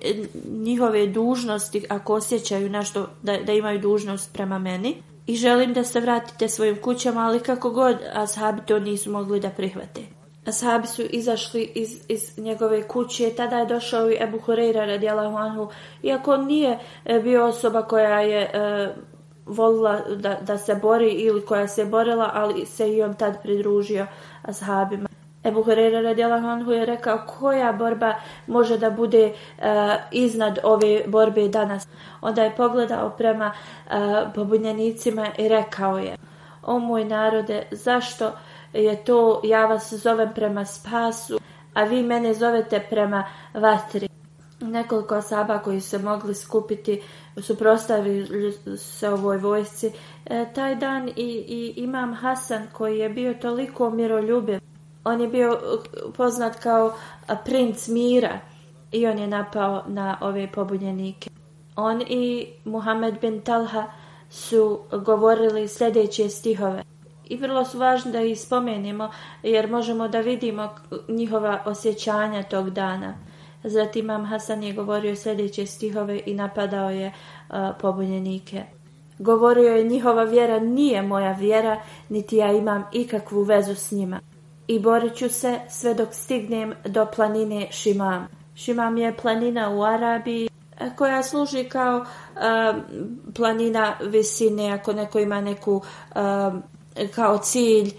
njihove dužnosti ako osjećaju nešto da, da imaju dužnost prema meni i želim da se vratite svojim kućama, ali kako god ashabi to nisu mogli da prihvate. Ashabi su izašli iz, iz njegove kuće, tada je došao i Ebu Hureyra radijalahu anhu, iako nije e, bio osoba koja je e, volila da, da se bori ili koja se borila, ali se i on tad pridružio ashabima. Ebu Hureyra radijalahu anhu je rekao koja borba može da bude e, iznad ove borbe danas. Onda je pogledao prema uh, pobunjenicima i rekao je O moj narode, zašto je to ja vas zovem prema spasu, a vi mene zovete prema vatri? Nekoliko saba koji se mogli skupiti suprostavili se ovoj vojsci. E, taj dan i, i imam Hasan koji je bio toliko miroljubiv on je bio uh, poznat kao uh, princ mira i on je napao na ove pobunjenike. On i Muhammed bin Talha su govorili sljedeće stihove. I vrlo su važno da ih spomenemo jer možemo da vidimo njihova osjećanja tog dana. Zatim Imam Hasan je govorio sljedeće stihove i napadao je uh, pobunjenike. Govorio je njihova vjera nije moja vjera, niti ja imam ikakvu vezu s njima i borit ću se sve dok stignem do planine Šimam. Šimam je planina u Arabiji e, koja služi kao e, planina visine ako neko ima neku e, kao cilj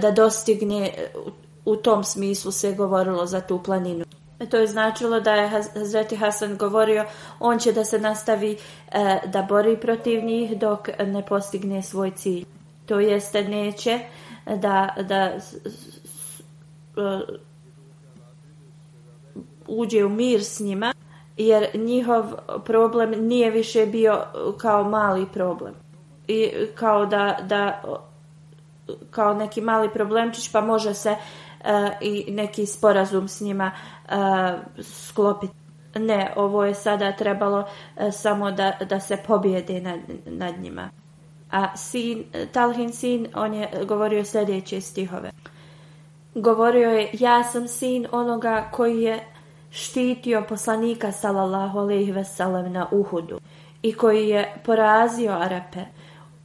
da dostigne u tom smislu se govorilo za tu planinu. To je značilo da je Hazreti Hasan govorio on će da se nastavi da bori protiv njih dok ne postigne svoj cilj. To jeste neće da, da E, uđe u mir s njima jer njihov problem nije više bio kao mali problem. I kao da, da kao neki mali problemčić pa može se e, i neki sporazum s njima e, sklopiti. Ne, ovo je sada trebalo samo da, da se pobjede nad, nad njima. A sin, Talhin sin, on je govorio sljedeće stihove. Govorio je, ja sam sin onoga koji je štitio poslanika sallallahu alaihi veselem na Uhudu i koji je porazio Arape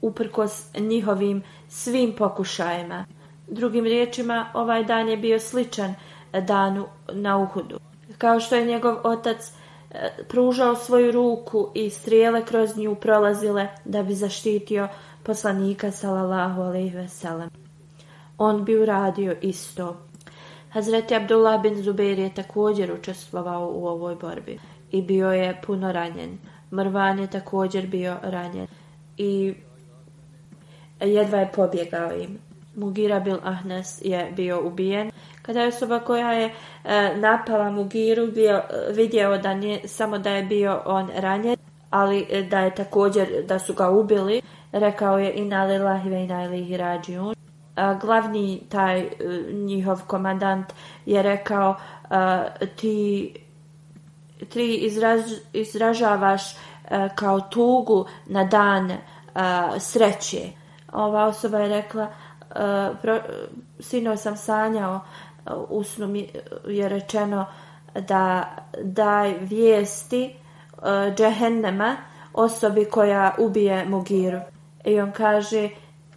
uprkos njihovim svim pokušajima. Drugim riječima, ovaj dan je bio sličan danu na Uhudu. Kao što je njegov otac e, pružao svoju ruku i strijele kroz nju prolazile da bi zaštitio poslanika sallallahu alaihi veselem. On bi uradio isto. Hazreti Abdullah bin Zubair je također učestvovao u ovoj borbi i bio je puno ranjen. Mrvan je također bio ranjen i jedva je pobjegao im. Mugira bil Ahnes je bio ubijen. Kada je osoba koja je e, napala Mugiru bio, vidio da nije, samo da je bio on ranjen, ali e, da je također da su ga ubili, rekao je i nalilah i na glavni taj e, njihov komandant je rekao e, ti, ti izražavaš e, kao tugu na dan sreće. Ova osoba je rekla sino sam sanjao u snu mi je rečeno da daj vijesti džehennema osobi koja ubije Mugiru. I on kaže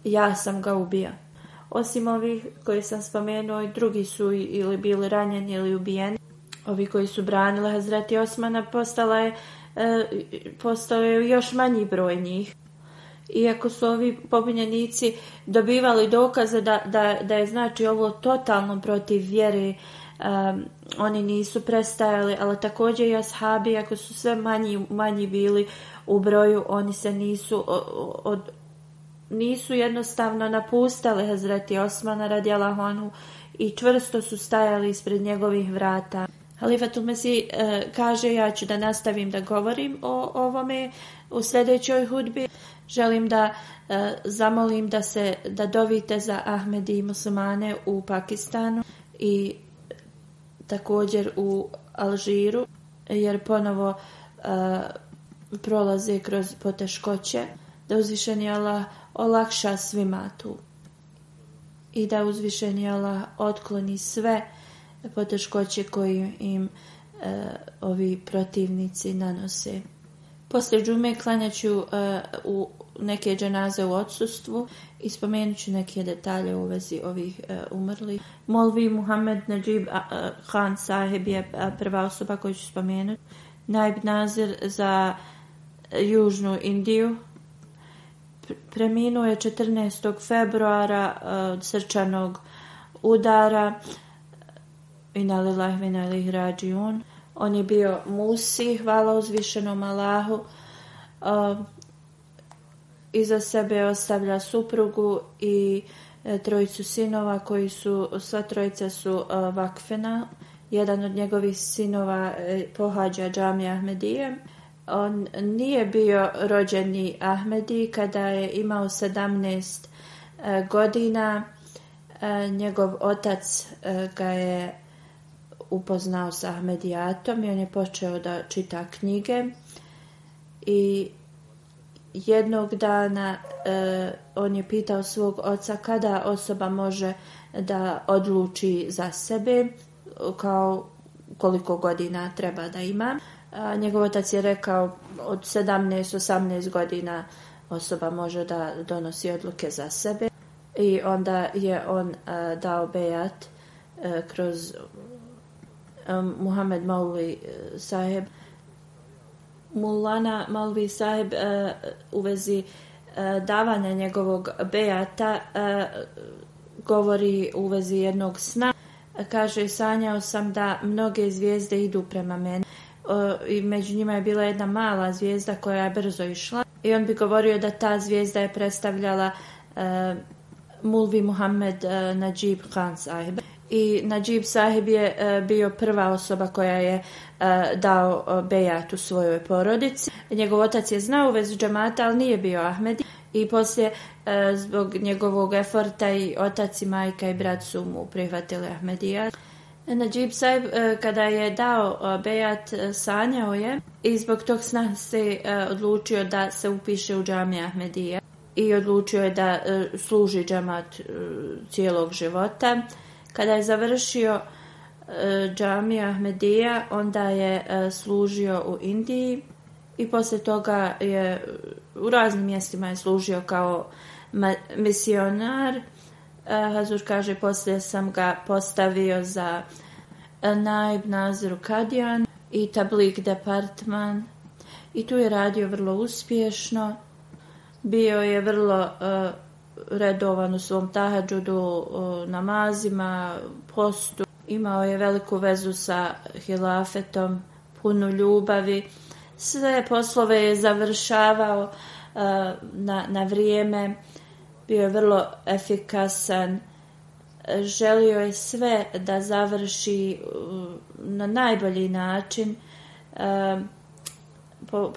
ja sam ga ubio. Osim ovih koji sam spomenuo, drugi su ili bili ranjeni ili ubijeni. Ovi koji su branili Hazreti Osmana postala e, postao je još manji broj njih. Iako su ovi pobunjenici dobivali dokaze da, da, je znači ovo totalno protiv vjere, oni nisu prestajali, ali također i ashabi, ako su sve manji, manji bili u broju, oni se nisu od, nisu jednostavno napustali Hazreti Osmana radi Allahonu i čvrsto su stajali ispred njegovih vrata. Halifatul Mesih e, kaže ja ću da nastavim da govorim o ovome u sljedećoj hudbi. Želim da e, zamolim da se da dovite za Ahmedi i muslimane u Pakistanu i također u Alžiru jer ponovo e, prolaze kroz poteškoće. Da uzvišeni Allah olakša svima tu. I da uzvišeni Allah otkloni sve poteškoće koje im e, ovi protivnici nanose. Poslije džume klanjaću e, u neke dženaze u odsustvu i spomenut ću neke detalje u vezi ovih e, umrlih. Molvi Muhammed Najib e, Khan Saheb je prva osoba koju ću spomenuti. Najb Nazir za Južnu Indiju, preminuo je 14. februara eh, od srčanog udara i mi nalih On je bio Musi, hvala uzvišenom Allahu. Eh, iza sebe ostavlja suprugu i eh, trojicu sinova koji su, sva trojica su vakfena. Jedan od njegovih sinova pohađa džamija Ahmedije. On nije bio rođeni Ahmedi kada je imao 17 e, godina. E, njegov otac e, ga je upoznao sa Ahmedijatom i on je počeo da čita knjige. I jednog dana on je pitao svog oca kada osoba može da odluči za sebe kao koliko godina treba da ima njegov otac je rekao od 17-18 godina osoba može da donosi odluke za sebe i onda je on dao bejat kroz Muhammed Maulvi e, saheb Mulana Malvi saheb e, u vezi e, davanja njegovog bejata govori u vezi jednog sna kaže sanjao sam da mnoge zvijezde idu prema meni i među njima je bila jedna mala zvijezda koja je brzo išla i on bi govorio da ta zvijezda je predstavljala e, Mulvi Muhammed e, Najib Khan sahib. I Najib sahib je e, bio prva osoba koja je dao bejat u svojoj porodici. Njegov otac je znao u vezu džamata, ali nije bio Ahmed I poslije, zbog njegovog eforta i otac i majka i brat su mu prihvatili Ahmedija. Najib Saib e, kada je dao e, bejat e, sanjao je i zbog tog sna se odlučio da se upiše u džami Ahmedija i odlučio je da služi džamat cijelog života. Kada je završio džami Ahmedija, onda je služio u Indiji i poslije toga je u raznim mjestima je služio kao misionar E, Hazur kaže, poslije sam ga postavio za e, Naib Nazir Kadijan i Tablik Departman i tu je radio vrlo uspješno. Bio je vrlo e, redovan u svom tahadžudu, uh, namazima, postu. Imao je veliku vezu sa hilafetom, punu ljubavi. Sve poslove je završavao na, na vrijeme bio je vrlo efikasan, želio je sve da završi uh, na najbolji način, um,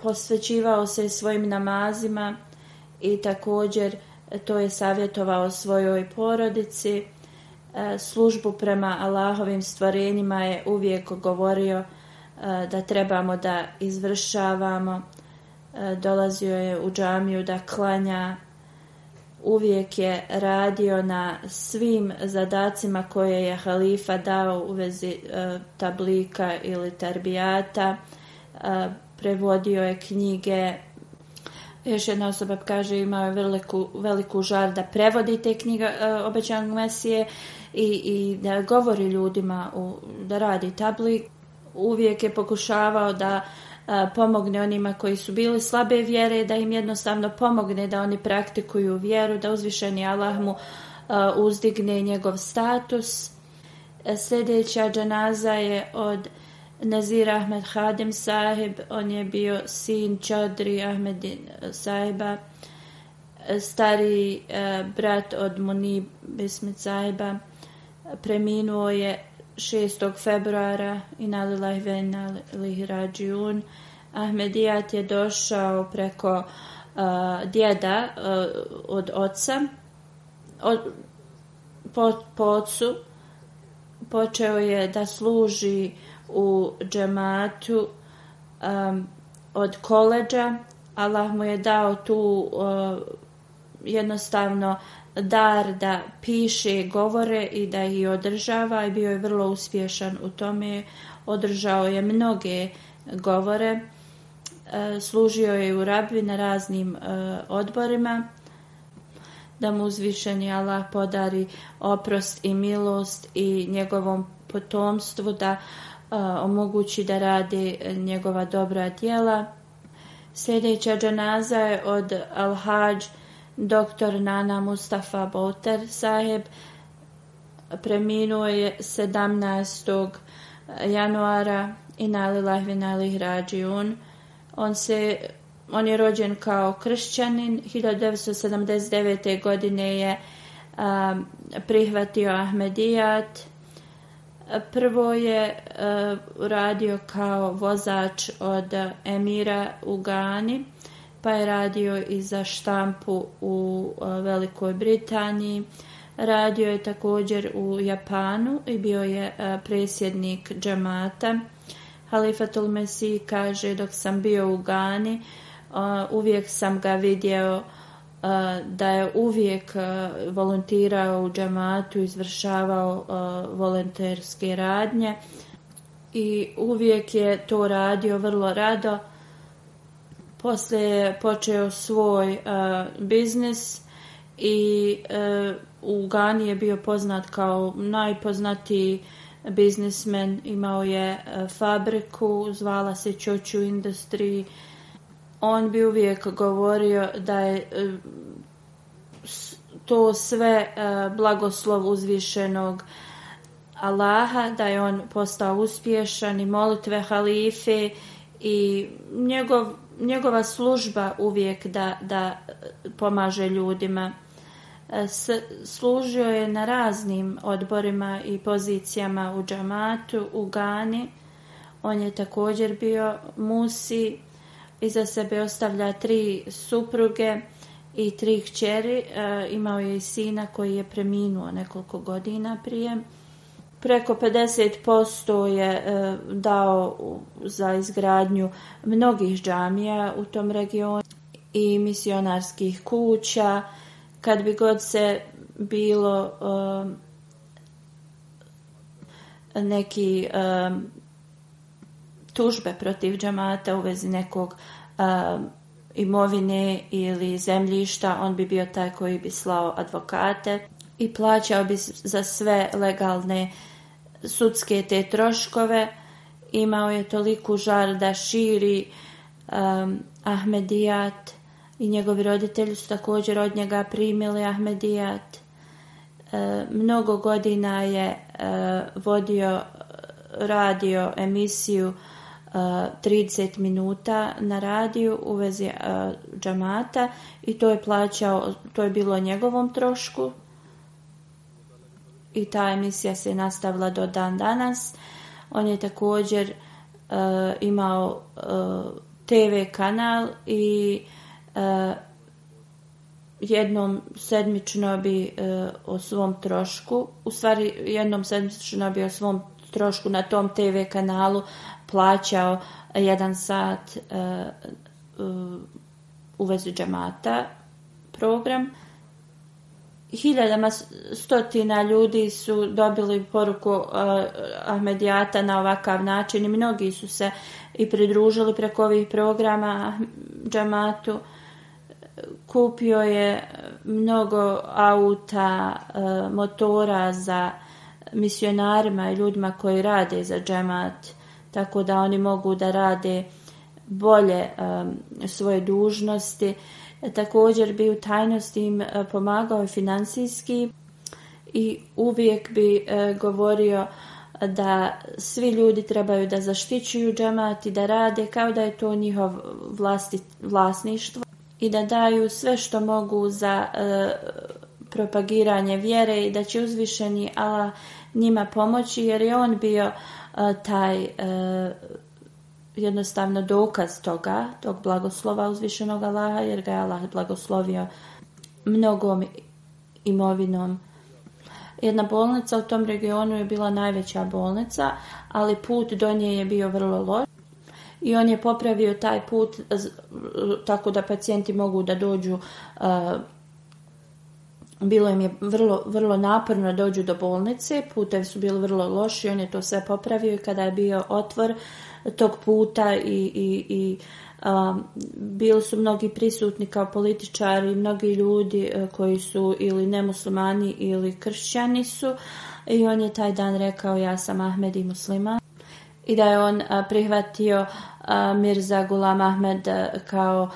posvećivao se svojim namazima i također to je savjetovao svojoj porodici. Uh, službu prema Allahovim stvorenjima je uvijek govorio uh, da trebamo da izvršavamo. Dolazio je u džamiju da klanja, uvijek je radio na svim zadacima koje je halifa dao u vezi e, tablika ili tarbijata. E, prevodio je knjige. Još jedna osoba kaže imao je veliku, veliku žar da prevodi te knjige e, obećanog Mesije i, i da govori ljudima, da radi tablik. Uvijek je pokušavao da pomogne onima koji su bili slabe vjere, da im jednostavno pomogne da oni praktikuju vjeru, da uzvišeni Allah mu uzdigne njegov status. Sljedeća džanaza je od Nazir Ahmed Hadim sahib, on je bio sin Čodri Ahmedin sahiba, stari brat od muni Bismit sahiba, preminuo je 6. februara i nalilah ve nalih rađiun Ahmedijat je došao preko uh, djeda uh, od oca od, po, ocu počeo je da služi u džematu um, od koleđa Allah mu je dao tu uh, jednostavno dar da piše, govore i da ih održava i bio je vrlo uspješan u tome. Održao je mnoge govore, e, služio je u rabbi na raznim e, odborima da mu uzvišeni Allah podari oprost i milost i njegovom potomstvu da e, omogući da radi njegova dobra djela. Sljedeća džanaza je od Al-Hajj Doktor Nana Mustafa Boter saheb preminuo je 17. januara i nalilah vinalih rađijun. On se on je rođen kao kršćanin. 1979. godine je prihvatio Ahmedijat. Prvo je a, radio kao vozač od emira u Gani pa je radio i za štampu u e, Velikoj Britaniji. Radio je također u Japanu i bio je e, predsjednik džamata. Halifatul Mesih kaže dok sam bio u Gani e, uvijek sam ga vidio da je uvijek volontirao u džamatu, izvršavao volonterske radnje i uvijek je to radio vrlo rado poslije je počeo svoj e, biznis i e, u Gani je bio poznat kao najpoznatiji biznismen. Imao je e, fabriku, zvala se Čoču Industry. On bi uvijek govorio da je to sve blagoslov uzvišenog Allaha, da je on postao uspješan i molitve halife i njegov njegova služba uvijek da, da e, pomaže ljudima. E, služio je na raznim odborima i pozicijama u džamatu, u Gani. On je također bio musi. Iza sebe ostavlja tri supruge i tri kćeri. E, imao je i sina koji je preminuo nekoliko godina prije preko 50% je e, dao za izgradnju mnogih džamija u tom regionu i misionarskih kuća. Kad bi god se bilo e, neki e, tužbe protiv džamata u vezi nekog imovine ili zemljišta, on bi bio taj koji bi slao advokate i plaćao bi za sve legalne sudske te troškove, imao je toliku žar da širi um, Ahmedijat i njegovi roditelji su također od njega primili Ahmedijat. Uh, mnogo godina je uh, vodio uh, radio emisiju 30 minuta na radiju u vezi džamata i to je plaćao, to je bilo njegovom trošku i ta emisija se nastavila do dan danas. On je također e, imao e, TV kanal i e, jednom sedmično bi o svom trošku, u stvari jednom sedmično bi o svom trošku na tom TV kanalu plaćao jedan sat u vezi džamata program hiljadama stotina ljudi su dobili poruku uh, Ahmedijata na ovakav način i mnogi su se i pridružili preko ovih programa džamatu kupio je mnogo auta uh, motora za misionarima i ljudima koji rade za džemat tako da oni mogu da rade bolje um, svoje dužnosti također bi u tajnosti im e, pomagao financijski i uvijek bi e, govorio da svi ljudi trebaju da zaštićuju džemat i da rade kao da je to njihov vlasti, vlasništvo i da daju sve što mogu za e, propagiranje vjere i da će uzvišeni Allah njima pomoći jer je on bio taj e, jednostavno dokaz toga, tog blagoslova uzvišenog Allaha, jer ga je Allah blagoslovio mnogom imovinom. Jedna bolnica u tom regionu je bila najveća bolnica, ali put do nje je bio vrlo loš. I on je popravio taj put tako da pacijenti mogu da dođu bilo im je vrlo, vrlo naporno dođu do bolnice, putevi su bili vrlo loši, on je to sve popravio i kada je bio otvor, tog puta i, i, i um, bili su mnogi prisutni kao političari, mnogi ljudi e, koji su ili nemuslimani ili kršćani su i on je taj dan rekao ja sam Ahmed i musliman i da je on prihvatio Mirza Gulam Ahmed kao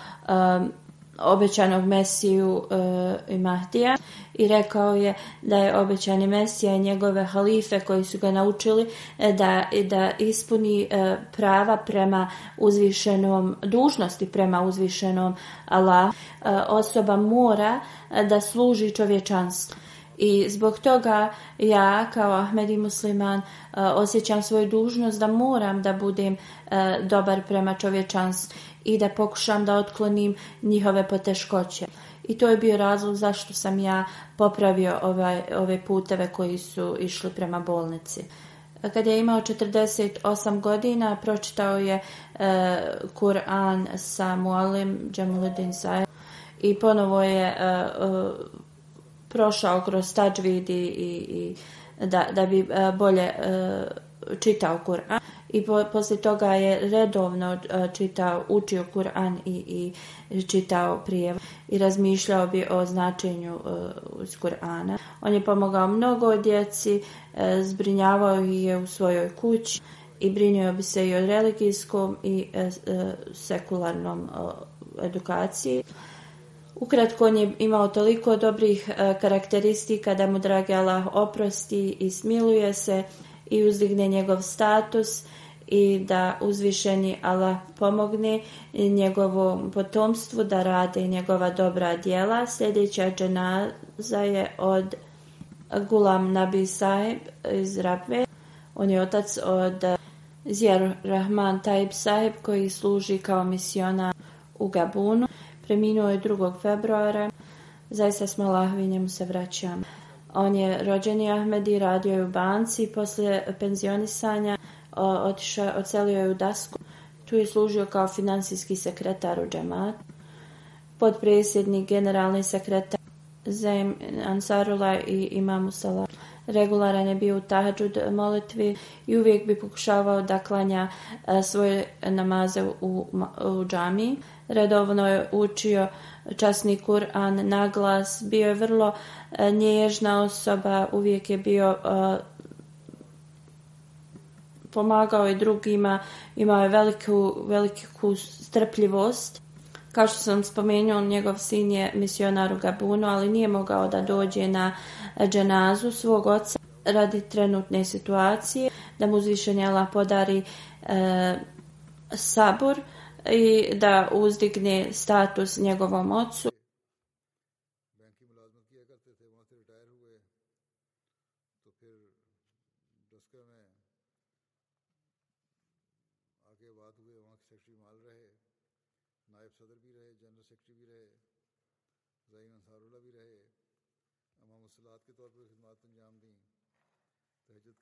obećanog Mesiju e, i Mahdija i rekao je da je obećani Mesija i njegove halife koji su ga naučili e, da, da ispuni e, prava prema uzvišenom dužnosti prema uzvišenom Allah. osoba mora da služi čovječanstvu. I zbog toga ja kao Ahmedi musliman osjećam svoju dužnost da moram da budem dobar prema čovječanstvu i da pokušam da otklonim njihove poteškoće. I to je bio razlog zašto sam ja popravio ovaj, ove puteve koji su išli prema bolnici. Kada je imao 48 godina, pročitao je e, Kur'an sa Mualim Džemuludin i ponovo je e, e, prošao kroz tađvidi i, i da, da bi bolje čitao Kur'an i po, poslije toga je redovno e, čitao, učio Kur'an i, i čitao prije i razmišljao bi o značenju e, Kur'ana. On je pomogao mnogo djeci, e, zbrinjavao ih je u svojoj kući i brinio bi se i o religijskom i sekularnom edukaciji. Ukratko, on je imao toliko dobrih karakteristika da mu dragi Allah oprosti i smiluje se i uzdigne njegov status i da uzvišeni Allah pomogne njegovom potomstvu da rade njegova dobra djela. Sljedeća dženaza je od Gulam Nabi Saib iz Rabve. On je otac od Zjer Rahman Taib Saib koji služi kao misiona u Gabunu. Preminuo je 2. februara. Zaista smo lahvi, se vraćamo. On je rođeni Ahmedi, radio je u banci, poslije penzionisanja otišao, ocelio je u Dasku. Tu je služio kao financijski sekretar u džematu. Podpredsjednik, generalni sekretar Zem Ansarula i Imamu Salah. Regularan je bio u tahadžud molitvi i uvijek bi pokušavao da klanja e, svoje namaze u, u Redovno je učio časni Kur'an na glas, bio je vrlo e, nježna osoba, uvijek je bio e, pomagao je drugima, imao je veliku, veliku strpljivost. Kao što sam spomenuo, njegov sin je misionar u Gabunu, ali nije mogao da dođe na dženazu svog oca radi trenutne situacije, da mu zvišenjela podari e, sabor i da uzdigne status njegovom ocu.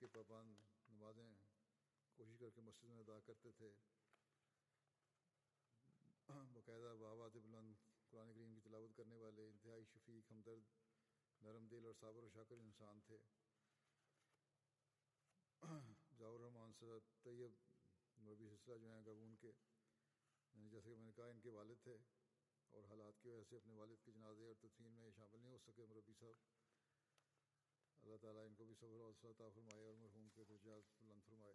کے پابند مادن کوشش کر کے مسجد میں ادا کرتے تھے बाकायदा बाबात बुलंद कुरान करीम की तलावत करने वाले इंतहाई शफीक हमदर्द नरम दिल और साबर शाकर इंसान थे जावरहमान सर तैयब नबी सिलसिला जो हैं गबून के जैसे कि मैंने कहा इनके वालिद थे और हालात की वजह से अपने वालिद के जनाजे और तदफीन में शामिल नहीं हो सके मरबी साहब अल्लाह ताला इनको भी सब्र और फरमाए और मरहूम के दर्जात बुलंद फरमाए